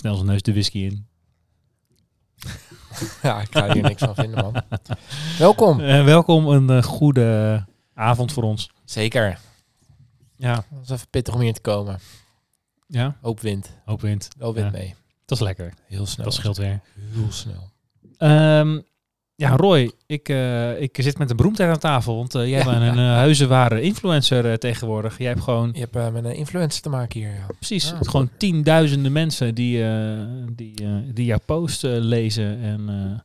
Snel zijn neus de whisky in. Ja, ik ga hier niks van vinden, man. Welkom. Eh, welkom, een eh, goede avond voor ons. Zeker. Ja, Het was even pittig om hier te komen. ja. Hoop wind. Hoop wind. Wel wind Ja. mee. Dat is lekker. Heel snel. Dat scheelt weer. Heel snel. Ehm, ja, Roy, ik, eh, ik zit met een beroemdheid aan tafel. Want eh, jij Ja. bent een uh, huizenware influencer eh, tegenwoordig. Jij hebt gewoon, Je hebt eh, met een influencer te maken hier, ja. precies, Ja. gewoon tienduizenden mensen die, eh, die, eh, die jouw post eh, lezen en eh,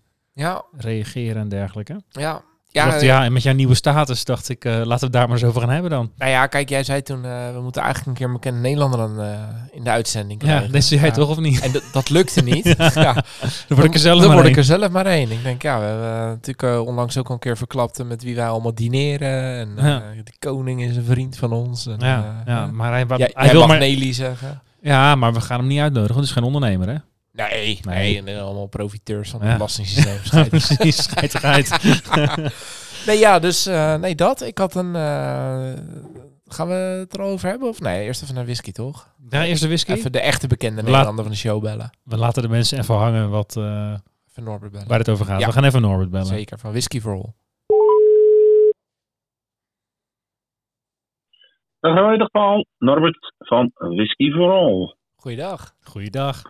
Ja, reageren en dergelijke. ja. Ja, Ja, dacht, ja, en met jouw nieuwe status dacht ik, eh, laten we het daar maar eens over gaan hebben dan. nou ja, kijk, jij zei toen, eh, we moeten eigenlijk een keer een bekende Nederlander dan, eh, in de uitzending Ja, krijgen. dat zei jij Ja. toch of niet? En dat lukte niet. ja. Dan word ik er zelf dan maar word ik er zelf maar één. Ik denk, ja, we hebben natuurlijk onlangs ook al een keer verklapt met wie wij allemaal dineren. En Ja. de koning is een vriend van ons. En, Ja, ja, maar hij, wil mag maar... Nelly zeggen. Ja, maar we gaan hem niet uitnodigen, want het is geen ondernemer, hè? Nee, Nee. nee. En, eh, allemaal profiteurs van Ja. het belastingssysteem. Schijt. Precies, scheitigheid. nee, ja, dus eh, nee, dat. Ik had een... eh, gaan we het erover hebben? Of nee, eerst even naar whisky, toch? Ja, eerst de whisky. Even de echte bekende Laat- Nederlander van de show bellen. We laten de mensen even hangen wat, eh, Even Norbert bellen. waar het over gaat. Ja. We gaan even Norbert bellen. Zeker, van Whisky for All. Dag Paul. Norbert van Whisky for All. Goeiedag. Goeiedag.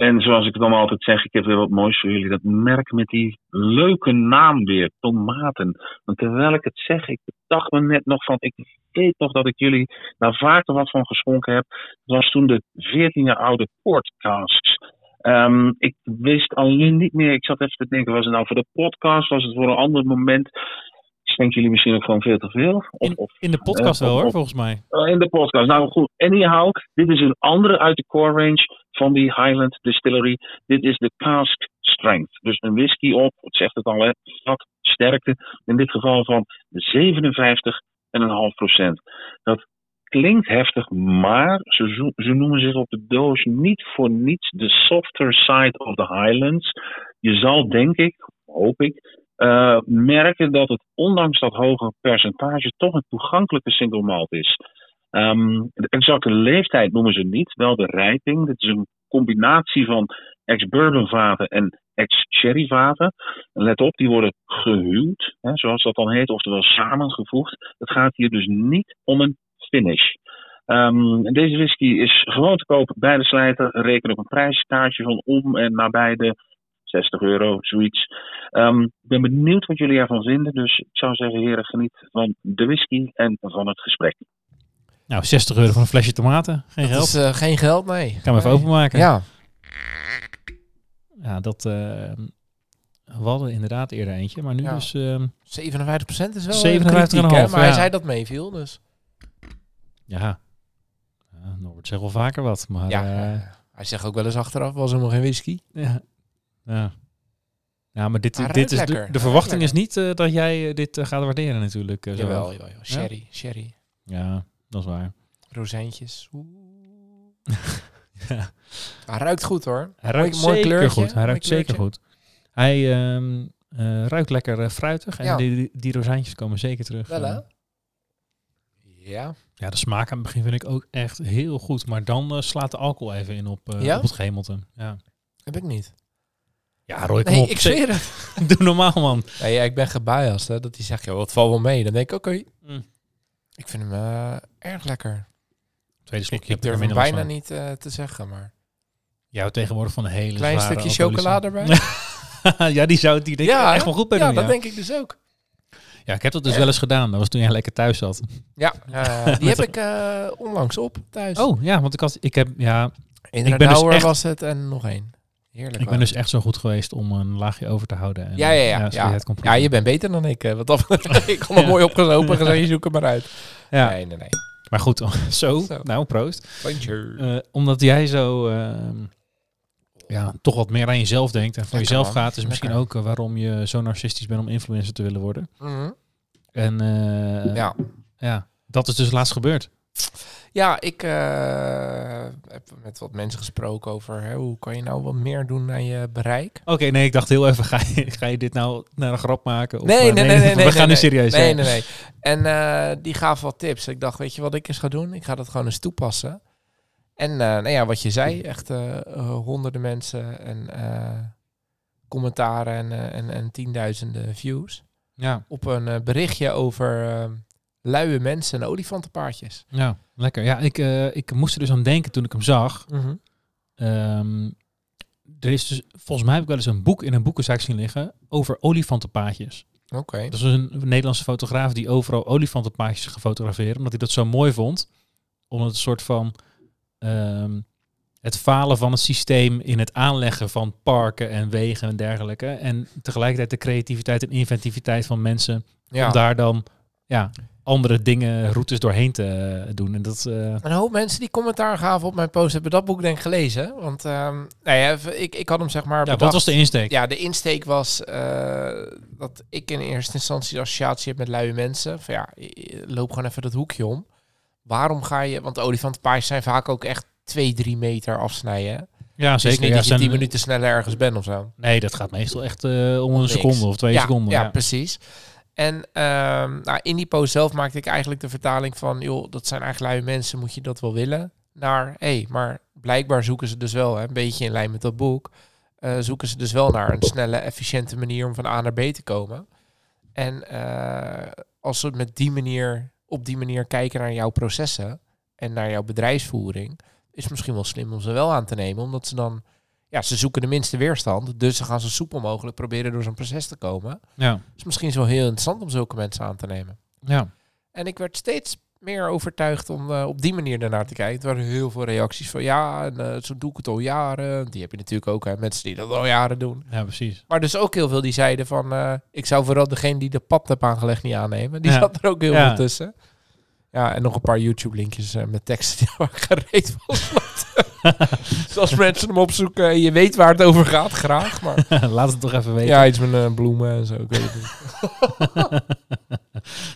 En zoals ik dan altijd zeg, ik heb weer wat moois voor jullie. Dat merk met die leuke naam weer, tomaten. Want terwijl ik het zeg, ik dacht me net nog van, ik weet nog dat ik jullie daar vaker wat van geschonken heb. Dat was toen de 14 jaar oude podcast. Ehm, ik wist alleen niet meer, ik zat even te denken, was het nou voor de podcast? Was het voor een ander moment? Schenken jullie misschien ook gewoon veel te veel? Of, In, in de podcast Eh, wel op- hoor, volgens mij. Oh, in de podcast. Nou goed, anyhow, dit is een andere uit de core range van die Highland Distillery. Dit is de cask strength. Dus een whisky op, het zegt het al, hè, vat sterkte. In dit geval van 57,5 procent. Dat klinkt heftig, maar ze, ze noemen zich op de doos niet voor niets de softer side of the Highlands. Je zal, denk ik, hoop ik, eh, merken dat het ondanks dat hoge percentage toch een toegankelijke single malt is. Ehm, de exacte leeftijd noemen ze niet, wel de rijping. Dit is een combinatie van ex-bourbon vaten en ex-sherry vaten. En let op, die worden gehuwd, hè, zoals dat dan heet, oftewel samengevoegd. Het gaat hier dus niet om een finish. Ehm, deze whisky is gewoon te koop bij de slijter. Reken op een prijskaartje van om en nabij de 60 euro, zoiets. Ehm, ik ben benieuwd wat jullie ervan vinden. Dus ik zou zeggen, heren, geniet van de whisky en van het gesprek. Nou, 60 euro voor een flesje tomaten. Geen Dat geld. is eh, geen geld, nee. Ik kan hem even openmaken. Ja. Ja, dat... eh, we hadden inderdaad eerder eentje, maar nu Ja. is... ehm, 57% is wel 57,5, 57,5. hè, Maar hij zei dat meeviel, dus... ja. ja, Norbert zegt wel vaker wat, maar... Ja, eh, eh, hij zegt ook wel eens achteraf, was helemaal geen whisky. Ja. Ja. Ja, maar dit, dit is de, de verwachting is niet eh, dat jij eh, dit eh, gaat waarderen natuurlijk. zo. Jawel, jawel, jawel. Sherry, sherry. Ja, dat is waar. Rozijntjes. Ja. Hij ruikt goed hoor. Hij ruikt mooi zeker kleurtje, goed. Hij mooi ruikt zeker kleurtje. goed. Hij ehm, eh, ruikt lekker fruitig en Ja. die, die, rozijntjes komen zeker terug. Wel hè? Ja. Ja, de smaak aan het begin vind ik ook echt heel goed. Maar dan slaat de alcohol even in op, Ja? op het gehemelte. Ja, Heb ik niet. Ja Roy, kom Nee, op. ik zweer het. Doe normaal, man. Nee, ja, ik ben gebiased hè. Dat hij zegt, joh, wat valt wel mee. Dan denk ik, oké. Mm. Ik vind hem eh, erg lekker. Tweede slokje. ik durf hem er bijna niet eh, te zeggen, maar... Jou tegenwoordig van een hele Klein zware stukje chocolade erbij. ja, die zou die denk ik Ja, echt wel goed bij ja, doen. dat denk ik dus ook. ja, ik heb dat dus wel eens gedaan. Dat was toen jij lekker thuis zat. Ja, eh, die heb ik eh, onlangs op thuis. Oh ja, want ik had, ik heb, ja, in ik ben dus echt- was het en nog één. Heerlijk. ik ben dus echt zo goed geweest om een laagje over te houden. En, Ja, ja, ja. zodat Ja, kon je bent beter dan ik. eh, Wat dat, ik Ja. mooi opgezopen gezegd, zoek hem maar uit. Ja. Nee, nee, nee. Maar goed, zo. Zo. Nou, proost. Eh, omdat jij zo ehm, ja, toch wat meer aan jezelf denkt en voor Lekker, jezelf gaat, is misschien ook eh, waarom je zo narcistisch bent om influencer te willen worden. Mhm. En eh, Ja. ja, dat is dus laatst gebeurd. Ja, ik eh, heb met wat mensen gesproken over hè, hoe kan je nou wat meer doen aan je bereik. Oké, nee, ik dacht heel even, ga je, ga je dit nou naar een grap maken? Of, Nee, eh, nee, nee, nee, We nee, gaan nu serieus Nee, nee, nee. En eh, die gaven wat tips. Ik dacht, weet je wat ik eens ga doen? Ik ga dat gewoon eens toepassen. En eh, nou ja, wat je zei, echt honderden mensen en commentaren en, en, en tienduizenden views Ja, op een berichtje over luie mensen en olifantenpaardjes. ja, lekker. Ja, ik, eh, ik moest er dus aan denken toen ik hem zag. Ehm, er is dus, volgens mij heb ik wel eens een boek in een boekenzaak zien liggen over olifantenpaadjes. Oké. Dat is een Nederlandse fotograaf die overal olifantenpaadjes gefotografeerd, omdat hij dat zo mooi vond. Omdat het een soort van ehm, het falen van het systeem in het aanleggen van parken en wegen en dergelijke. En tegelijkertijd de creativiteit en inventiviteit van mensen Ja. om daar dan ja, andere dingen, routes doorheen te eh, doen. En dat, eh, Een hoop mensen die commentaar gaven op mijn post hebben dat boek denk ik gelezen. Want ehm, nou ja, ik, ik had hem zeg maar ja, bedacht. wat was de insteek? Ja, de insteek was eh, dat ik in eerste instantie de associatie heb met luie mensen. Van ja, loop gewoon even dat hoekje om. Waarom ga je... Want olifantenpaardjes zijn vaak ook echt 2, 3 meter afsnijden. Ja, is zeker. niet Ja, dat je 10 minuten sneller ergens bent of zo. Nee, dat gaat meestal echt om een Niks. seconde of twee seconden. Ja, precies. En ehm, nou, in die post zelf maakte ik eigenlijk de vertaling van... joh, dat zijn eigenlijk luie mensen, moet je dat wel willen? Naar, hé, hey, maar blijkbaar zoeken ze dus wel, hè, een beetje in lijn met dat boek... eh, zoeken ze dus wel naar een snelle, efficiënte manier om van A naar B te komen. En eh, als ze met die manier, op die manier kijken naar jouw processen en naar jouw bedrijfsvoering, is het misschien wel slim om ze wel aan te nemen, omdat ze dan, ja, ze zoeken de minste weerstand, dus ze gaan zo soepel mogelijk proberen door zo'n proces te komen. ja, Dus misschien is het wel heel interessant om zulke mensen aan te nemen. ja. En ik werd steeds meer overtuigd om eh, op die manier ernaar te kijken. Er waren heel veel reacties van ja, en, eh, zo doe ik het al jaren. Die heb je natuurlijk ook, hè, mensen die dat al jaren doen. ja, precies. Maar dus ook heel veel die zeiden van... eh, ik zou vooral degene die de pad heb aangelegd niet aannemen. Die Ja. zat er ook heel Ja. veel tussen. Ja, en nog een paar YouTube-linkjes met teksten die waar gereed snapte. dus als mensen hem opzoeken en je weet waar het over gaat, graag. Maar Laat het toch even weten. ja, iets met eh, bloemen en zo. Ik weet het niet.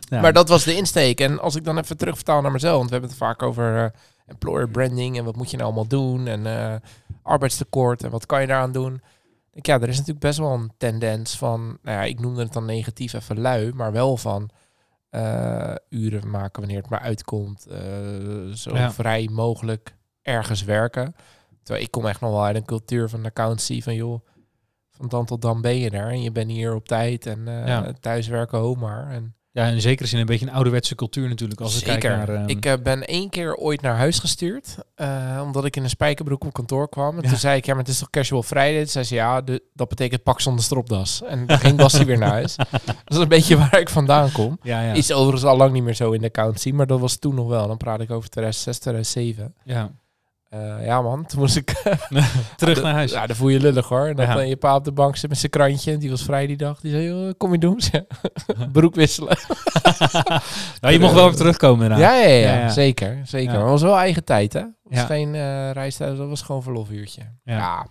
Ja. Maar dat was de insteek. En als ik dan even terugvertaal naar mezelf, want we hebben het vaak over eh, employer branding en wat moet je nou allemaal doen en eh, arbeidstekort en wat kan je daaraan doen. Ik, ja, er is natuurlijk best wel een tendens van, nou ja, ik noemde het dan negatief even lui, maar wel van eh, uren maken wanneer het maar uitkomt, eh, zo Ja. vrij mogelijk ergens werken. Terwijl ik kom echt nog wel uit een cultuur van accountancy van joh, van dan tot dan ben je er en je bent hier op tijd en eh Ja. thuiswerken home maar. En Ja, in zekere zin een beetje een ouderwetse cultuur natuurlijk. Als ik kijk Zeker. naar... ehm, Ik eh, ben één keer ooit naar huis gestuurd, eh, omdat ik in een spijkerbroek op kantoor kwam. En Ja. toen zei ik, ja, maar het is toch casual Friday? Toen zei ze, ja, de- dat betekent pak zonder stropdas. En dan ging Bassie weer naar huis. Dat is een beetje waar ik vandaan kom. ja, ja. Is overigens al lang niet meer zo in de accountancy, maar dat was toen nog wel. Dan praat ik over 2006, 2007. ja. Eh, ja man, toen moest ik... Terug naar huis. Ja, dan voel je lullig hoor. En dan Ja. eh, je pa op de bank zit met zijn krantje. En die was vrij die dag. Die zei, "Joh, kom je doen? Broek wisselen. nou, je mocht wel weer terugkomen inderdaad. Ja, ja, ja, zeker. zeker. Maar het was wel eigen tijd, hè? Het was geen eh reistijd, dat was gewoon verlofuurtje. Ja. Ja.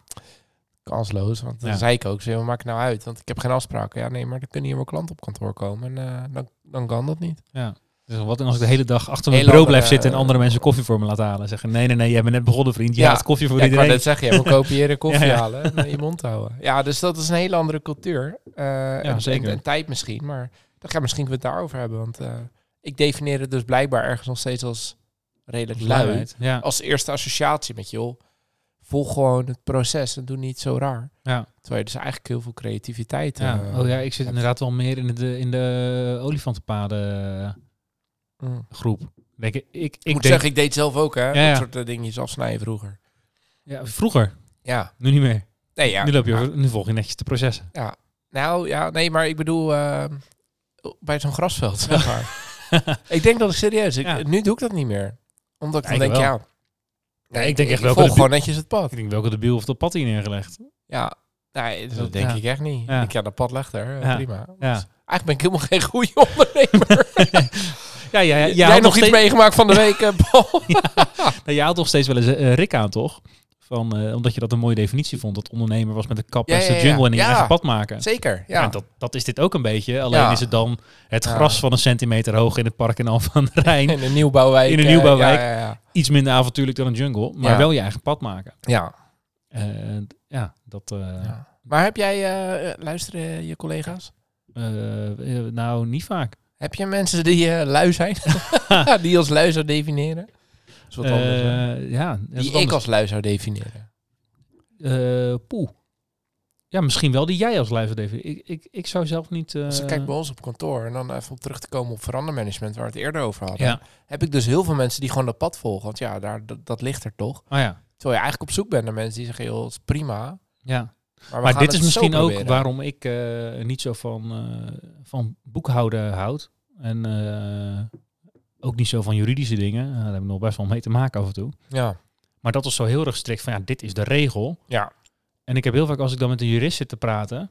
kansloos. Want dan zei ik ook, zo, wat maak ik nou uit? Want ik heb geen afspraken. Ja, nee, maar dan kunnen hier wel klanten op kantoor komen. En eh, dan, dan kan dat niet. Ja. Dus wat als ik de hele dag achter mijn bureau blijf zitten en andere mensen koffie voor me laat halen. Zeggen, nee, nee, nee, jij bent net begonnen vriend. Je Ja. haalt koffie voor Ja, ik iedereen. net zeggen, je moet kopiëren, koffie Ja, halen en eh, je mond houden. Ja, dus dat is een hele andere cultuur. Eh, en, zeker. En, en tijd misschien, maar dan gaan misschien we het daarover hebben. Want eh, ik definieer het dus blijkbaar ergens nog steeds als redelijk lui. Ja. Als eerste associatie met joh, volg gewoon het proces en doe niet zo raar. Ja. Terwijl je dus eigenlijk heel veel creativiteit Ja. eh, oh ja, ik zit hebt. inderdaad wel meer in de, in de olifantenpaden. Groep. Denk ik, ik, ik moet denk, zeggen, ik deed zelf ook, hè. Ja, ja. Dat soort eh, dingetjes afsnijden vroeger. ja, vroeger, Ja. nu niet meer. Nee, ja. nu, loop je, over- nu volg je netjes de processen. Nou, ja, nee, maar ik bedoel... eh, bij zo'n grasveld, zeg maar. ik denk dat ik serieus... Ik, Ja. Nu doe ik dat niet meer. Omdat ik Ja, dan ik denk, wel. ja... Ja, ik denk echt ik welke volg gewoon netjes het pad. Ik denk welke de biel of de pad hier neergelegd. Ja, nee, dat Dat- denk ja. ik echt niet. Ja. Ik ja, dat pad legt er. eh, Ja. Prima. Ja. Dus eigenlijk ben ik helemaal geen goede ondernemer. Ja, ja, ja, Jij nog iets meegemaakt van de week, eh, Paul? Nou, je haalt toch steeds wel eens eh, Rick aan, toch? Van, eh, omdat je dat een mooie definitie vond. Dat ondernemer was met een kap Ja, en ja, de ja. jungle en Ja. eigen pad maken. Zeker, Ja. ja. dat, dat is dit ook een beetje. Alleen Ja. is het dan het Ja. gras van een centimeter hoog in het park in Alphen aan de Rijn. In een nieuwbouwwijk. In een nieuwbouwwijk. Ja, ja, ja. Iets minder avontuurlijk dan een jungle. Maar Ja. wel je eigen pad maken. ja. Ja, dat... ja. Maar heb jij, luisteren je collega's? nou, niet vaak. Heb je mensen die eh, lui zijn? die als lui zou definiëren? Is wat anders? Eh, ja, Die ik als lui zou definiëren. Eh, poeh. Ja, misschien wel die jij als luister David. Ik, ik, ik zou zelf niet... Als ik kijk bij ons op kantoor en dan even op terug te komen op verandermanagement waar we het eerder over hadden. Ja. Heb ik dus heel veel mensen die gewoon dat pad volgen. Want ja, daar, dat, dat ligt er toch. Oh ja, Terwijl je eigenlijk op zoek bent naar mensen die zeggen, joh, het is prima. ja. Maar, dit is misschien ook waarom ik eh, niet zo van, eh, van boekhouden houd. En eh, ook niet zo van juridische dingen. Daar hebben we nog best wel mee te maken af en toe. Ja, Maar dat is zo heel erg strikt van ja, dit is de regel. ja. En ik heb heel vaak als ik dan met een jurist zit te praten,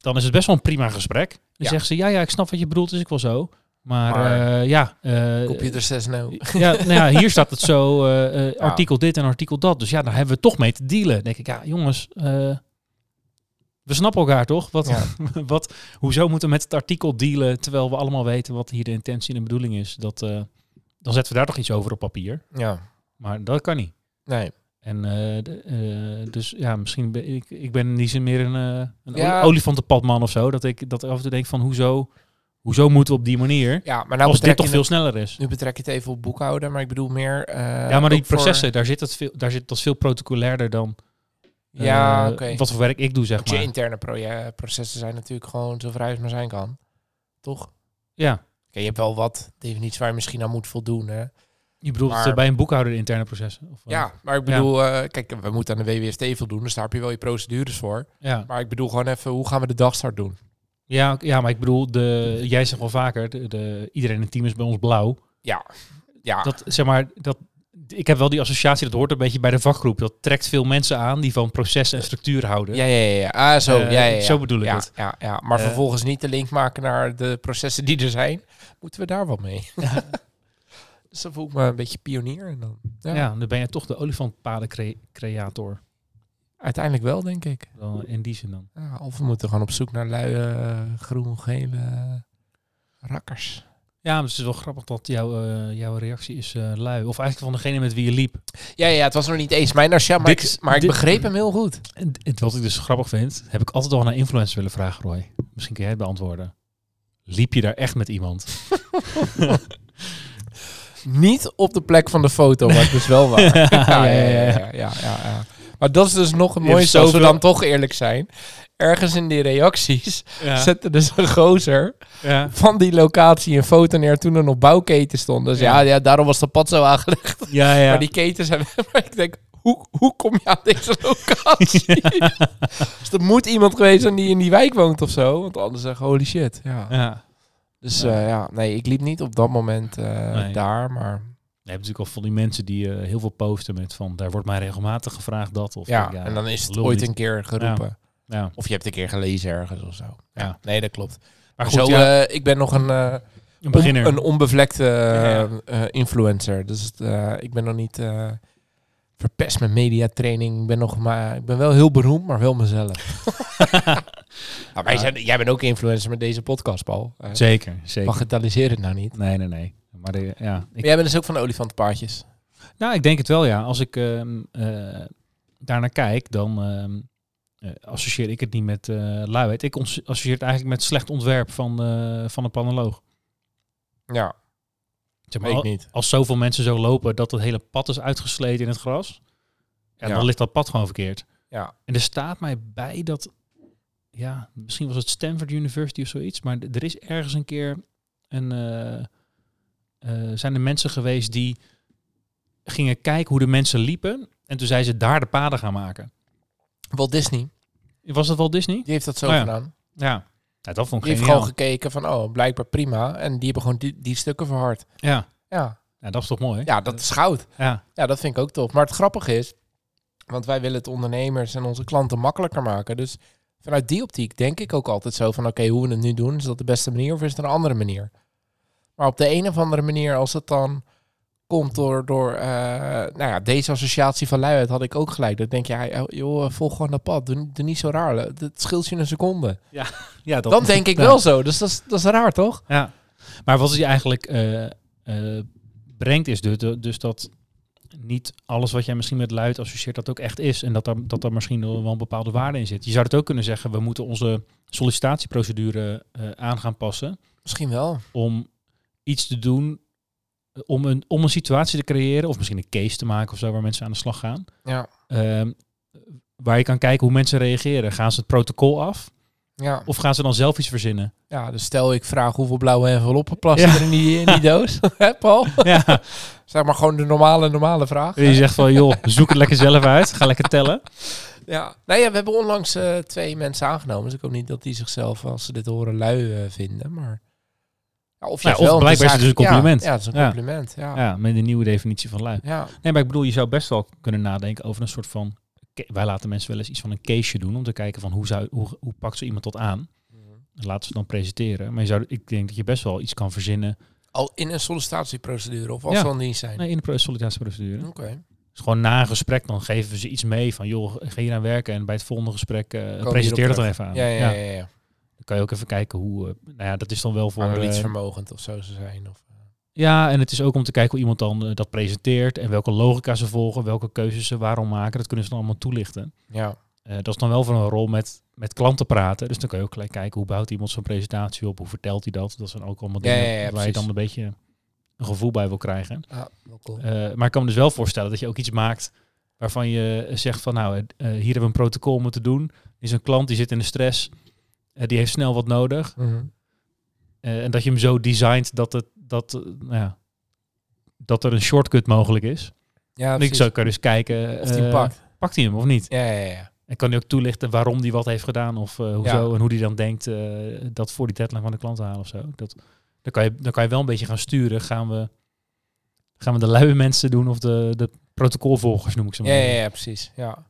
dan is het best wel een prima gesprek. Dan Ja. zeggen ze, ja, ja, ik snap wat je bedoelt, is ik wel zo. Maar, Maar- ja, eh, Computer says no. ja, nou ja, hier staat het zo, Ja. artikel dit en artikel dat. Dus ja, daar hebben we toch mee te dealen. Dan denk ik, ja, jongens, we snappen elkaar toch? Wat, Ja. wat, hoezo moeten we met het artikel dealen, terwijl we allemaal weten wat hier de intentie en de bedoeling is? Dat, eh, dan zetten we daar toch iets over op papier. Ja, Maar dat kan niet. nee. En eh, de- eh, dus ja, misschien ben ik, ik ben in die zin meer een, een Ja. olifantenpadman of zo. Dat ik dat af en toe denk van hoezo, hoezo moeten we op die manier, Ja, maar nou als dit toch veel sneller is. Nu betrek je het even op boekhouden, maar ik bedoel meer... ja, maar die voor- processen, daar zit het veel, daar zit dat veel protocolairder dan Ja, oké. wat voor werk ik doe, zeg Want je maar. interne processen zijn natuurlijk gewoon zo vrij als maar zijn kan. Toch? Ja, Oké, je hebt wel wat definities waar je misschien aan moet voldoen, hè? je bedoelt Maar- eh, bij een boekhouder de interne processen? Of, eh, Ja, maar ik bedoel, eh, kijk, we moeten aan de WWST voldoen, dus daar heb je wel je procedures voor. ja. Maar ik bedoel gewoon even, hoe gaan we de dagstart doen? Ja, ja, maar ik bedoel, de, jij zegt wel vaker, de, de, iedereen in het team is bij ons blauw. Ja, ja, Dat, zeg maar, dat, ik heb wel die associatie, dat hoort een beetje bij de vakgroep. Dat trekt veel mensen aan die van processen en structuur houden. ja, ja, ja. Ah, zo, Eh, ja, ja, ja. zo bedoel ik ja, het. Ja, ja. Maar Eh. vervolgens niet de link maken naar de processen die er zijn. Moeten we daar wat mee? dus dan voel ik me een beetje pionier. En dan, ja, dan ben je toch de olifantpaden-creator. Uiteindelijk wel, denk ik. Dan in die zin dan. Ja, of we moeten gewoon op zoek naar luie, groen-gele rakkers. Ja, maar het is wel grappig dat jouw, eh, jouw reactie is eh, lui. Of eigenlijk van degene met wie je liep. Ja, ja, het was nog niet eens mijn Nasja, maar, Dit- ik, maar ik begreep hem heel goed. En het- wat ik dus grappig vind, heb ik altijd al naar influencers willen vragen, Roy. Misschien kun jij het beantwoorden. Liep je daar echt met iemand? Niet op de plek van de foto, maar het is wel waar. ja, ja, ja, ja, ja, ja, ja. Maar dat is dus nog het mooiste als we dan toch eerlijk zijn. Ergens in die reacties Ja. zette dus een gozer ja. van die locatie een foto neer toen er nog bouwketen stonden. Dus ja, Ja. ja, daarom was dat pad zo aangelegd. Ja, ja. Maar die ketens hebben... Maar ik denk, hoe, hoe kom je aan deze locatie? dus er moet iemand geweest zijn die in die wijk woont of zo. Want anders zeggen, holy shit. Ja. ja. Dus Ja. ja. nee, ik liep niet op dat moment eh, Nee. daar, maar... Je hebt natuurlijk al van die mensen die eh, heel veel posten met van, daar wordt mij regelmatig gevraagd dat. Of Ja, en dan is het ooit niet. een keer geroepen. Ja. Of je hebt een keer gelezen ergens of zo. Ja, nee, dat klopt. Maar goed, zo, eh, ik ben nog een, eh, een beginner. on- een onbevlekte eh, influencer. Dus ik ben nog niet verpest met mediatraining. Ik ben nog maar, ik ben wel heel beroemd, maar wel mezelf. Nou, wij zijn, jij bent ook influencer met deze podcast, Paul. Zeker, zeker. Bagatelliseer het nou niet. Nee, nee, nee. Maar de, ja, ik, jij bent dus ook van de olifantenpaardjes. nou, ik denk het wel, ja. Als ik ehm eh, daarnaar kijk, dan ehm, eh, associeer ik het niet met eh luiheid. Ik associeer het eigenlijk met slecht ontwerp van, eh, van een panoloog. Ja, Zeg maar, ik niet. als zoveel mensen zo lopen dat het hele pad is uitgesleten in het gras, ja, Ja. dan ligt dat pad gewoon verkeerd. Ja, En er staat mij bij dat, ja, misschien was het Stanford University of zoiets, maar er is ergens een keer een, eh, eh, zijn er mensen geweest die gingen kijken hoe de mensen liepen en toen zijn ze daar de paden gaan maken. Walt Disney, Was dat wel Disney? die heeft dat zo Oh ja. gedaan. Ja. ja, dat vond ik Die heeft geniaal. gewoon gekeken van, oh, blijkbaar prima. En die hebben gewoon die, die stukken verhard. Ja. Ja. ja, dat is toch mooi? ja, dat is goud. Ja, Ja, dat vind ik ook tof. Maar het grappige is, want wij willen het ondernemers en onze klanten makkelijker maken. Dus vanuit die optiek denk ik ook altijd zo van, oké, hoe we het nu doen, is dat de beste manier of is er een andere manier? Maar op de een of andere manier, als het dan komt door, door eh, nou ja, deze associatie van luiheid, had ik ook gelijk. Dan denk je, ja, joh, volg gewoon dat pad. Doe, doe niet zo raar. Het scheelt je een seconde. Ja, dat, Dan denk ik Ja. wel zo. Dus dat is, dat is raar, toch? Ja, maar wat je eigenlijk eh, eh, brengt is dus, dus dat niet alles wat jij misschien met luid associeert dat ook echt is. En dat daar, dat daar misschien wel een bepaalde waarde in zit. Je zou het ook kunnen zeggen, we moeten onze sollicitatieprocedure eh, aan gaan passen Misschien wel. om iets te doen, eh, om een, om een situatie te creëren, of misschien een case te maken of zo, waar mensen aan de slag gaan. Ja. Ehm, waar je kan kijken hoe mensen reageren. Gaan ze het protocol af? Ja. Of gaan ze dan zelf iets verzinnen? ja, dus stel ik vraag hoeveel blauwe enveloppen plassen Ja. er in die, in die doos. Hè, Paul? ja, Zeg maar gewoon de normale, normale vraag. je zegt van, joh, zoek het lekker zelf uit. Ga lekker tellen. Ja, nou ja, we hebben onlangs eh, twee mensen aangenomen. Dus ik hoop niet dat die zichzelf, als ze dit horen, lui eh, vinden. Maar of, Ja, of wel, want blijkbaar is het dus een compliment. Ja, ja, het is een compliment. Ja. Ja. Met de nieuwe definitie van lui. Ja. Nee, maar ik bedoel, je zou best wel kunnen nadenken over een soort van... Wij laten mensen wel eens iets van een caseje doen om te kijken van hoe, zou, hoe, hoe pakt zo iemand dat aan. Dat laten ze dan presenteren. Maar je zou, ik denk dat je best wel iets kan verzinnen Al in een sollicitatieprocedure of als Ja. ze al niet zijn. nee, in de pro- sollicitatieprocedure. Oké. Dus gewoon na een gesprek, dan geven we ze iets mee van joh, ga hier aan werken. En bij het volgende gesprek eh, presenteer dat dan even aan. Ja, ja, ja. ja, ja. Dan kan je ook even kijken hoe... eh, nou ja, dat is dan wel voor... Analytisch eh, vermogend of zo ze zijn. Of, eh, Ja, en het is ook om te kijken hoe iemand dan eh, dat presenteert en welke logica ze volgen, welke keuzes ze waarom maken. Dat kunnen ze dan allemaal toelichten. ja. Eh, dat is dan wel voor een rol met, met klanten praten. Dus dan kan je ook gelijk kijken hoe bouwt iemand zo'n presentatie op, hoe vertelt hij dat. Dat zijn ook allemaal dingen ja, ja, waar je dan een beetje een gevoel bij wil krijgen. ja, cool. Eh, maar ik kan me dus wel voorstellen dat je ook iets maakt waarvan je zegt van nou, eh, hier hebben we een protocol moeten doen. Er is een klant die zit in de stress, eh, die heeft snel wat nodig. Mhm. Eh, en dat je hem zo designt dat, het, dat, eh, nou ja, dat er een shortcut mogelijk is. Ja, ik zou kunnen eens kijken, Of die eh, pakt. pakt hij hem of niet? Ja, ja, ja. En kan hij ook toelichten waarom hij wat heeft gedaan of eh, hoezo en hoe hij dan denkt eh, dat voor die deadline van de klant te halen of zo. Dat, dan, kan je, dan kan je wel een beetje gaan sturen. Gaan we, gaan we de luie mensen doen of de, de protocolvolgers noem ik ze maar. Ja, ja, ja, precies. Ja.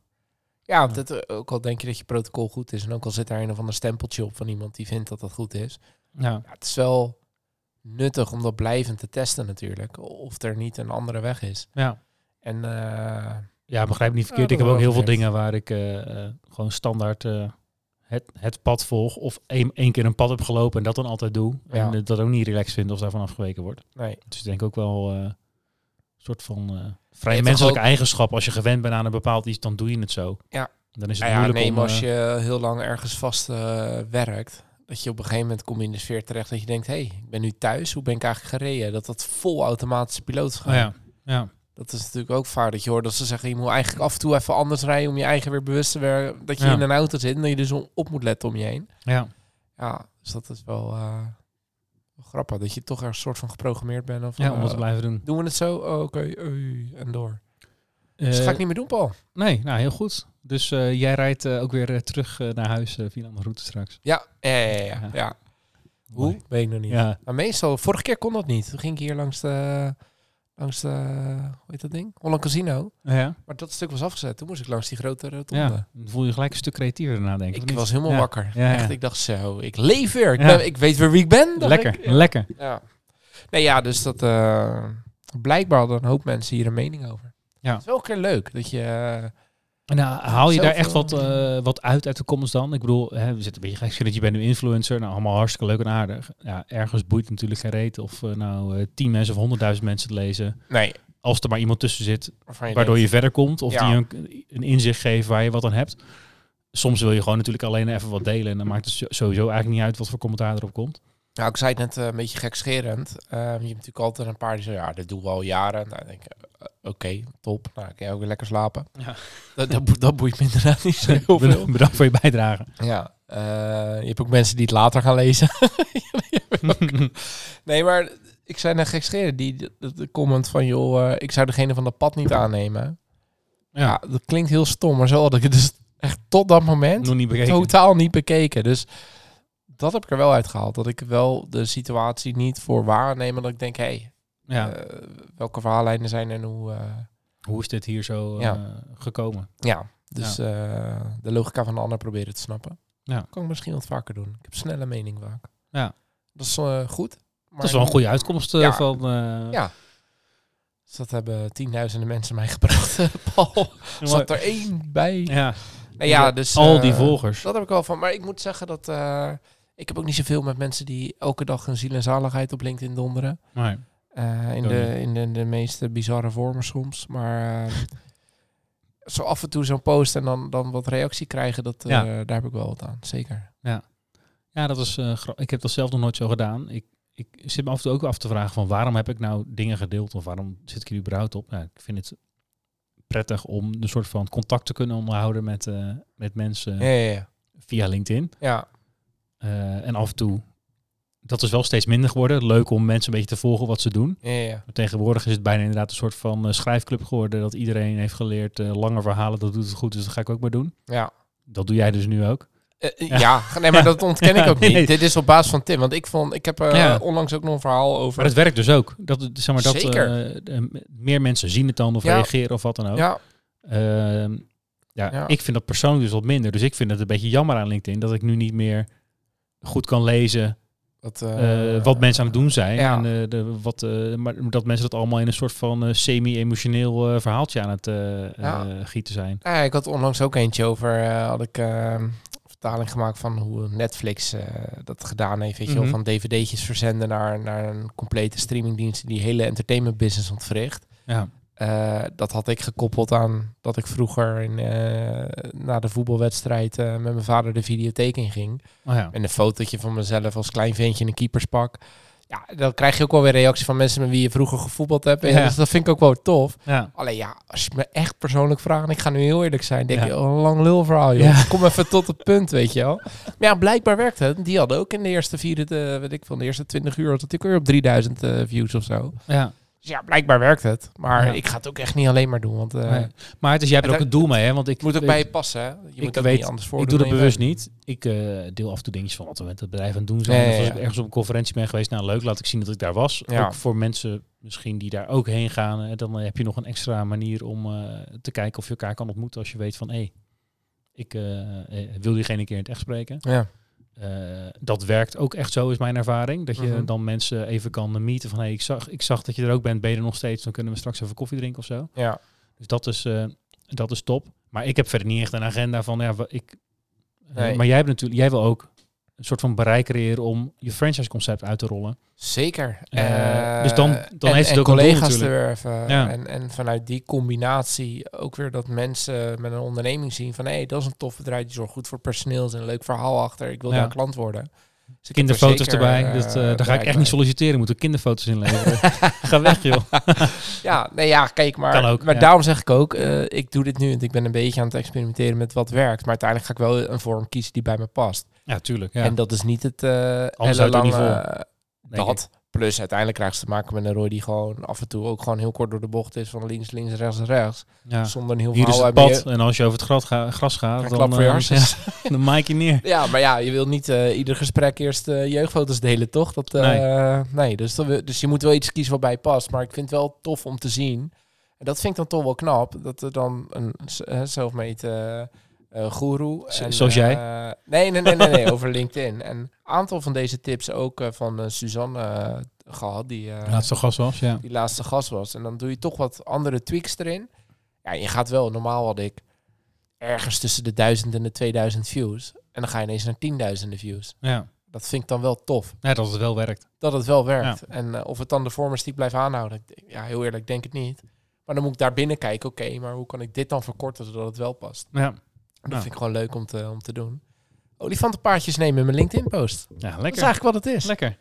Ja, dat, ook al denk je dat je protocol goed is en ook al zit daar een of ander stempeltje op van iemand die vindt dat dat goed is. Ja. Ja, het is wel nuttig om dat blijvend te testen natuurlijk. Of er niet een andere weg is. Ja. En eh, ja, begrijp me niet verkeerd. Ja, ik heb ook heel veel dingen waar ik eh, eh, gewoon standaard het, het pad volg. Of één, keer een pad heb gelopen en dat dan altijd doe. Ja. En dat ook niet relaxed vind of daarvan afgeweken wordt. nee. Dus ik denk ook wel soort van vrij Ja, toch menselijke ook- eigenschap. Als je gewend bent aan een bepaald iets, dan doe je het zo. Ja. Dan is het Nou ja, moeilijk om... als eh, je heel lang ergens vast eh, werkt. Dat je op een gegeven moment kom je in de sfeer terecht dat je denkt, hé, hey, ik ben nu thuis. Hoe ben ik eigenlijk gereden? Dat dat vol automatische piloot gaat. oh ja, ja. Dat is natuurlijk ook vaak dat je hoort dat ze zeggen, je moet eigenlijk af en toe even anders rijden om je eigen weer bewust te werden dat je Ja. in een auto zit en dat je dus op moet letten om je heen. ja. Ja, dus dat is wel, wel grappig dat je toch er een soort van geprogrammeerd bent. Of, ja, om dat te eh, blijven doen. doen we het zo? Oh, Oké, en door. Eh, Dus dat ga ik niet meer doen, Paul. Nee, nou heel goed. Dus eh, jij rijdt eh, ook weer eh, terug eh, naar huis eh, via een andere route straks. Ja, ja, ja. ja. Hoe? Weet ik nog niet. Ja, Maar meestal, vorige keer kon dat niet. Toen ging ik hier langs de, langs de, hoe heet dat ding? Holland Casino. ja. Maar dat stuk was afgezet. Toen moest ik langs die grote rotonde. ja. Dan voel je gelijk een stuk creatiever denk ik. was helemaal Ja. wakker. Ja. Echt, ik dacht zo, ik leef weer. Ik, ben, ik weet weer wie ik ben. Lekker, ik. Lekker. Ja. Nee, ja, dus dat... eh, blijkbaar hadden een hoop mensen hier een mening over. Ja. Het is wel een keer leuk dat je... eh, En nou, haal je Zelf daar echt wat, eh, wat uit uit de comments dan? Ik bedoel, hè, we zitten een beetje gek dat je bent nu influencer. Nou, allemaal hartstikke leuk en aardig. Ja, ergens boeit natuurlijk geen reet of eh, nou tien mensen of honderdduizend mensen het lezen. nee, Als er maar iemand tussen zit je waardoor je verder komt of Ja. die een, een inzicht geeft waar je wat aan hebt. Soms wil je gewoon natuurlijk alleen even wat delen en dan maakt het zo- sowieso eigenlijk niet uit wat voor commentaar erop komt. Nou, ik zei het net een beetje gekscherend. Eh, je hebt natuurlijk altijd een paar die zeggen, ja, dit doen we al jaren. Nou, denk ik, eh, oké, top. Nou, kan je ook weer lekker slapen. Ja. Dat, dat, boeit- dat boeit me inderdaad niet zo heel veel. Bedankt voor je bijdrage. Ja, eh, je hebt ook mensen die het later gaan lezen. nee, maar ik zei net gekscherend. Die de, comment van, joh, eh, ik zou degene van dat pad niet aannemen. Ja. Ja, dat klinkt heel stom, maar zo had ik het dus echt tot dat moment nog niet bekeken. totaal niet bekeken. Dus dat heb ik er wel uitgehaald. Dat ik wel de situatie niet voor waarneem. maar Dat ik denk, hé, hey, Ja. eh, welke verhaallijnen zijn er nu? eh, Hoe is dit hier zo eh, Ja. gekomen? ja, dus de logica van de ander proberen te snappen. Ja. Kan ik misschien wat vaker doen. Ik heb snelle mening vaak. Ja. Dat is goed. Dat is wel een goede uitkomst Ja. van... Ja. Dus dat hebben tienduizenden mensen mij gebracht. Paul, zat er één bij. Ja, Nou ja, dus, al die volgers. Dat heb ik wel van. Maar ik moet zeggen dat... ik heb ook niet zoveel met mensen die elke dag hun ziel en zaligheid op LinkedIn donderen. Nee. Eh, in, de, in de, de meest bizarre vormen soms. Maar eh, zo af en toe zo'n post en dan, dan wat reactie krijgen, dat, eh, Ja. daar heb ik wel wat aan. Zeker. Ja, dat is. eh, ik heb dat zelf nog nooit zo gedaan. Ik, ik zit me af en toe ook af te vragen van waarom heb ik nou dingen gedeeld of waarom zit ik hier überhaupt op? Nou, ik vind het prettig om een soort van contact te kunnen onderhouden met, met mensen Ja, ja, ja. via LinkedIn. ja. En af en toe, dat is wel steeds minder geworden. Leuk om mensen een beetje te volgen wat ze doen. ja, tegenwoordig is het bijna inderdaad een soort van eh, schrijfclub geworden. Dat iedereen heeft geleerd, eh, lange verhalen, dat doet het goed, dus dat ga ik ook maar doen. ja. Dat doe jij dus nu ook. Eh, ja. nee, maar dat ontken ik ook niet. Nee. Dit is op basis van Tim. Want ik vond, ik heb onlangs ook nog een verhaal over. Maar het werkt dus ook. Dat, zeg maar, dat Zeker. meer mensen zien het dan of reageren of wat dan ook. ja, Ehm, ja, Ja. ik vind dat persoonlijk dus wat minder. Dus ik vind het een beetje jammer aan LinkedIn dat ik nu niet meer goed kan lezen dat, eh, eh, wat mensen aan het doen zijn. ja. En, eh, de, wat, maar dat mensen dat allemaal in een soort van semi-emotioneel verhaaltje aan het Ja. gieten zijn. Ja, ik had onlangs ook eentje over, had ik vertaling gemaakt van hoe Netflix dat gedaan heeft. Weet je wel, Mhm. van dvd'tjes verzenden naar, naar een complete streamingdienst die hele entertainment business ontwricht. Ja. Eh, dat had ik gekoppeld aan dat ik vroeger in, eh, na de voetbalwedstrijd eh, met mijn vader de videotheek in ging. Oh ja. En een fotootje van mezelf als klein ventje in een keeperspak. Ja, dan krijg je ook wel weer reactie van mensen met wie je vroeger gevoetbald hebt. En Ja. Dus dat vind ik ook wel tof. ja. Alleen ja, als je me echt persoonlijk vraagt, en ik ga nu heel eerlijk zijn, denk Ja. je, oh, een lang lulverhaal, joh. Kom even tot het punt, weet je wel. Maar ja, blijkbaar werkt het. Die hadden ook in de eerste vier, eh, weet ik van de eerste 20 uur, had ik weer op 3000 eh, views of zo. ja. Dus ja, blijkbaar werkt het. Maar Ja. ik ga het ook echt niet alleen maar doen, want eh Nee. Maar het is, jij hebt er ook Het- een doel mee, hè? Want ik moet ook bij je passen, hè. Je moet ook weet- niet anders voor Ik doe dat bewust niet. Ik eh, deel af en toe dingetjes van wat we met het bedrijf aan het doen zijn. Of als ja. ik ergens op een conferentie ben geweest, nou leuk, laat ik zien dat ik daar was. Ja. Ook voor mensen misschien die daar ook heen gaan. eh, dan eh, heb je nog een extra manier om te kijken of je elkaar kan ontmoeten als je weet van hé, hey, ik wil diegene een keer in het echt spreken. Ja, Eh, dat werkt ook echt zo, is mijn ervaring. Dat je Mhm. dan mensen even kan meeten van hé, hey, ik, zag, ik zag dat je er ook bent, ben je er nog steeds, dan kunnen we straks even koffie drinken of zo. ja. Dus dat is, eh, dat is top. Maar ik heb verder niet echt een agenda van, ja, ik. eh, Nee. maar jij hebt natuurlijk, jij wil ook een soort van bereik creëren om je franchise concept uit te rollen. Zeker. Eh, Eh, dus dan- dan en, heeft het en ook collega's te werven. Ja. En, en vanuit die combinatie ook weer dat mensen met een onderneming zien van hé, hey, dat is een tof bedrijf, die zorgt goed voor personeel, is een leuk verhaal achter, ik wil Ja. daar klant worden. Dus er Kinderfoto's zeker, erbij. eh, dat, daar ga ik echt bij. niet solliciteren. Moet er kinderfoto's inleveren. Ga weg, joh. Ja, nee, ja, kijk, maar, ook, maar ja. daarom zeg ik ook, ik doe dit nu en ik ben een beetje aan het experimenteren met wat werkt. Maar uiteindelijk ga ik wel een vorm kiezen die bij me past. Ja, tuurlijk. Ja. En dat is niet het uh, niet vol, denk dat. Plus uiteindelijk krijg je te maken met een Roy die gewoon af en toe ook gewoon heel kort door de bocht is van links, links, rechts, rechts. ja. Zonder een heel Hier is verhaal het uit pad. En als je over het gras, ga- gras gaat, dan, je eh, ja, dan maak je neer. Ja, maar ja, je wil niet eh, ieder gesprek eerst eh, jeugdfoto's delen, toch? Dat, eh, nee. dus, dat dus je moet wel iets kiezen wat bij je past. Maar ik vind het wel tof om te zien. En dat vind ik dan toch wel knap. Dat er dan een uh, zelfmeet uh, guru. Z zoals jij? Uh, nee, nee, nee, nee, nee over LinkedIn. En een aantal van deze tips ook uh, van Suzanne gehad. Die laatste gast was, ja. Die laatste gast was. En dan doe je toch wat andere tweaks erin. Ja, je gaat wel, normaal had ik ergens tussen de 1000 en de 2000 views. En dan ga je ineens naar tienduizenden views. Ja. Dat vind ik dan wel tof. Ja, dat het wel werkt. Dat het wel werkt. Ja. En uh, of het dan de vormerstiek blijft aanhouden. Ja, heel eerlijk, denk het niet. Maar dan moet ik daar binnen kijken. Oké, okay, maar hoe kan ik dit dan verkorten zodat het wel past? Ja. Dat ja. vind ik gewoon leuk om te, om te doen. Olifantenpaardjes nemen in mijn LinkedIn-post. Ja, lekker. Dat is eigenlijk wat het is. Lekker.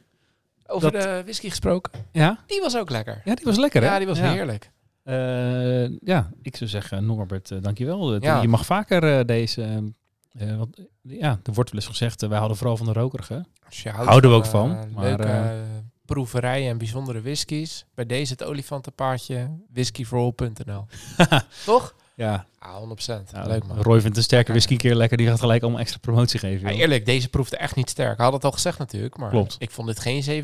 Over dat... de whisky gesproken. Ja? Die was ook lekker. Ja, die was lekker, hè? Ja, die was ja. heerlijk. Uh, ja, ik zou zeggen, Norbert, uh, dankjewel. Ja. Je mag vaker uh, deze... want, ja, er wordt wel eens gezegd, wij houden vooral van de rokerige. Houden we ook van. Maar, leuke proeverijen en bijzondere whiskies. Bij deze het olifantenpaardje, whiskyforall.nl. Toch? Ja. Ah, 100%. Ja, Leuk man. Roy vindt een sterke whisky keer lekker. Die gaat gelijk allemaal extra promotie geven. Ja, eerlijk, deze proefde echt niet sterk. Had het al gezegd natuurlijk, maar Klopt. ik vond dit geen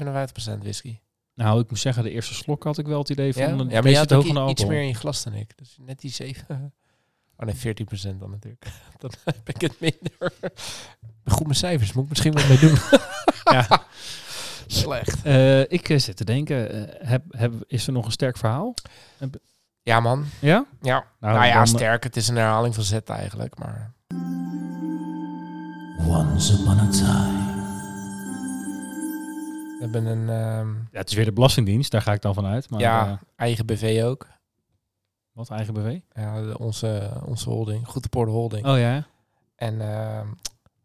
57% whisky. Nou, ik moet zeggen, de eerste slok had ik wel het idee van... Ja, maar je had ook iets meer in je glas dan ik. Dus net die 7... Oh nee, 14% dan natuurlijk. Dan heb ik het minder. Goed mijn cijfers, moet ik misschien wat mee doen. ja. Slecht. Eh, ik eh, zit te denken, eh, heb, heb, is er nog een sterk verhaal? Ja, man. Ja? Ja. Nou, Nou, ja, dan- sterk. Het is een herhaling van Z eigenlijk, maar... Once upon a time. We hebben een ehm, Ja, het is weer de Belastingdienst, daar ga ik dan vanuit. Maar ja, eh, eigen BV ook. wat eigen BV? Ja, onze, onze holding. Goed de holding. Oh ja. En ehm,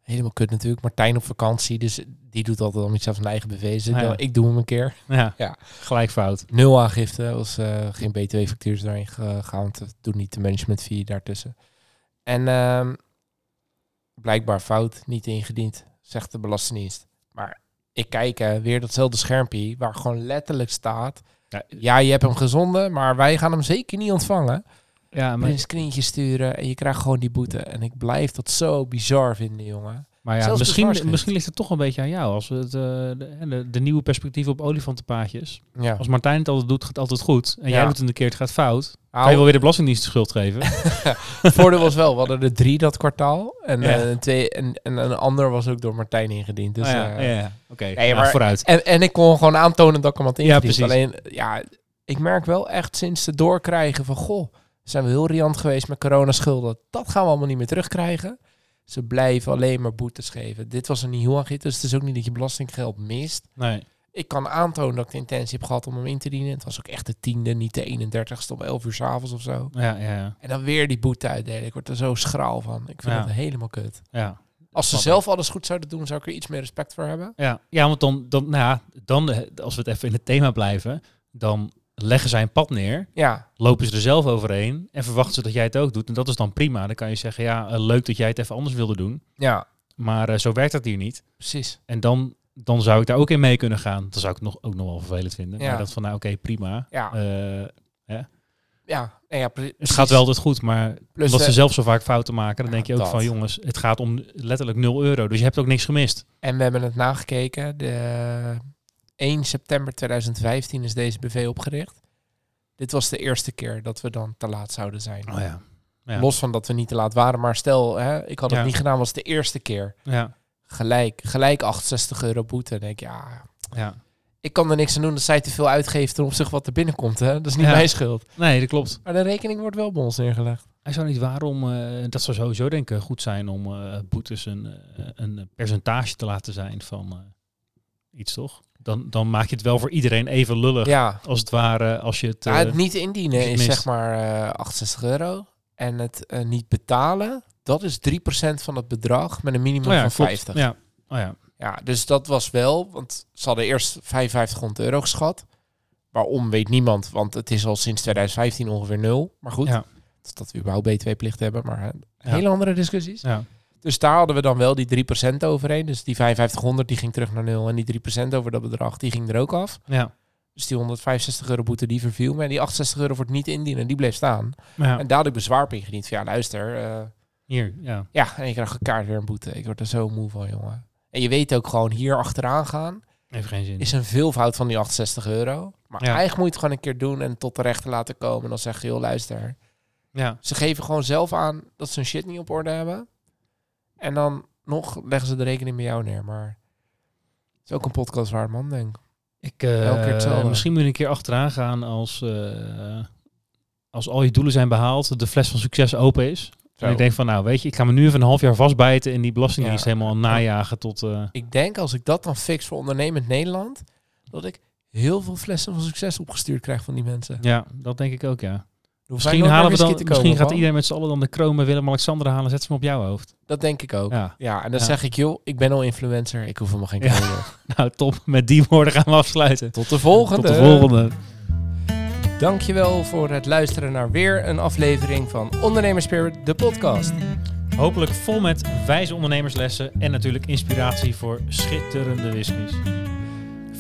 helemaal kut natuurlijk. Martijn op vakantie, dus die doet altijd al iets van zijn eigen. Dus ik Ah, ja. dacht, ik doe hem een keer. Ja, Ja. gelijk fout. Nul aangifte, was eh, geen btw-factuurs daarin gegaan, want het doet niet de management fee daartussen. En ehm, blijkbaar fout, niet ingediend, zegt de Belastingdienst. Maar ik kijk eh, weer datzelfde schermpje, waar gewoon letterlijk staat... Ja, Ja, je hebt hem gezonden, maar wij gaan hem zeker niet ontvangen. Ja Maar een screentje sturen en je krijgt gewoon die boete. En ik blijf dat zo bizar vinden, jongen. maar ja, zelfs misschien, misschien ligt het toch een beetje aan jou. Als we het, eh, de, de, de nieuwe perspectief op olifantenpaadjes. Ja. Als Martijn het altijd doet, gaat het altijd goed. En Ja. jij doet het een keer, het gaat fout. Kan je Nou, wel weer de Belastingdienst de schuld geven? het voordeel was wel, we hadden er drie dat kwartaal. En, Ja. eh, een, twee, en, en een ander was ook door Martijn ingediend. Dus, Ah, ja, eh, ja, ja. Oké, ja, vooruit. en, en ik kon gewoon aantonen dat ik hem had ingediend. precies. Alleen, ja, ik merk wel echt sinds het doorkrijgen van... Goh, zijn we heel riant geweest met coronaschulden. Dat gaan we allemaal niet meer terugkrijgen. Ze blijven alleen maar boetes geven. Dit was een nieuw aangifte, dus het is ook niet dat je belastinggeld mist. Nee. Ik kan aantonen dat ik de intentie heb gehad om hem in te dienen. Het was ook echt de tiende, niet de 31ste om 11 uur s'avonds of zo. Ja, ja, ja. En dan weer die boete uitdelen. Ik word er zo schraal van. Ik vind Ja. het helemaal kut. ja. Als ze zelf alles goed zouden doen, zou ik er iets meer respect voor hebben. Ja, ja want dan, dan, nou ja, dan, eh, als we het even in het thema blijven, dan leggen zij een pad neer, Ja, lopen ze er zelf overheen en verwachten ze dat jij het ook doet. En dat is dan prima. Dan kan je zeggen, ja, eh, leuk dat jij het even anders wilde doen, ja, maar eh, zo werkt dat hier niet. precies. En dan, dan zou ik daar ook in mee kunnen gaan. Dan zou ik het nog, ook nog wel vervelend vinden. Ja. Maar dat van, nou oké, prima. Ja, Eh, ja, ja pre- het gaat wel altijd goed, maar Plus omdat ze zelf zo vaak fouten maken, dan Ja, denk je ook dat. van, jongens, het gaat om letterlijk 0 euro. Dus je hebt ook niks gemist. En we hebben het nagekeken. De 1 september 2015 is deze BV opgericht. Dit was de eerste keer dat we dan te laat zouden zijn. Oh ja. Ja. Los van dat we niet te laat waren. Maar stel, hè, ik had het Ja. niet gedaan, was de eerste keer. Ja. Gelijk, gelijk 68 euro boete. Denk ik, ja, ja. ik kan er niks aan doen dat zij te veel uitgeeft ten opzichte wat er binnenkomt. Hè? Dat is niet mijn schuld. Nee, dat klopt. Maar de rekening wordt wel bij ons neergelegd. Hij zou niet waarom, eh, dat zou sowieso denk ik goed zijn om eh, boetes een, eh, een percentage te laten zijn van eh, iets, toch? Dan, dan maak je het wel voor iedereen even lullig. Ja, Als het ware, als je het... ja eh, het niet indienen het is zeg maar eh 68 euro. En het eh, niet betalen, dat is 3% van het bedrag met een minimum oh ja, van klopt. 50. Ja. Oh ja. Ja, dus dat was wel, want ze hadden eerst 5500 euro geschat. Waarom weet niemand, want het is al sinds 2015 ongeveer nul. Maar goed, Ja. dat we überhaupt BTW-plicht hebben, maar eh, hele andere discussies. Ja. Dus daar hadden we dan wel die 3% overheen. Dus die 5500 die ging terug naar nul. En die 3% over dat bedrag, die ging er ook af. Ja. Dus die 165 euro boete, die verviel me. En die 68 euro voor het niet indienen, die bleef staan. ja. En daar had ik bezwaar op ingediend. Van ja, luister. eh, Hier, ja. ja, en je krijgt elkaar weer een boete. Ik word er zo moe van, jongen. En je weet ook gewoon hier achteraan gaan Heeft geen zin. is een veelvoud van die 68 euro. Maar Ja. eigenlijk moet je het gewoon een keer doen en tot de rechter laten komen. En dan zeg je, joh, luister. Ja. Ze geven gewoon zelf aan dat ze hun shit niet op orde hebben. En dan nog leggen ze de rekening bij jou neer. Maar het is ook een podcast waar man, denk ik. Elke keer hetzelfde. misschien moet je een keer achteraan gaan als, eh, als al je doelen zijn behaald, de fles van succes open is. Zo. En ik denk van, nou weet je, ik ga me nu even een half jaar vastbijten en die belastingdienst Ja. helemaal najagen tot... eh, Ik denk als ik dat dan fix voor ondernemend Nederland, dat ik heel veel flessen van succes opgestuurd krijg van die mensen. ja, dat denk ik ook, ja. Misschien, halen we dan, misschien gaat iedereen met z'n allen dan de kroon met Willem-Alexander halen en zet ze hem op jouw hoofd. Dat denk ik ook. Ja, Ja, en dan Ja. zeg ik, joh, ik ben al influencer. Ik hoef helemaal geen Ja. kroon. nou top. Met die woorden gaan we afsluiten. Tot de volgende. Tot de volgende. Dankjewel voor het luisteren naar weer een aflevering van Ondernemerspirit, de podcast. Hopelijk vol met wijze ondernemerslessen en natuurlijk inspiratie voor schitterende whiskies.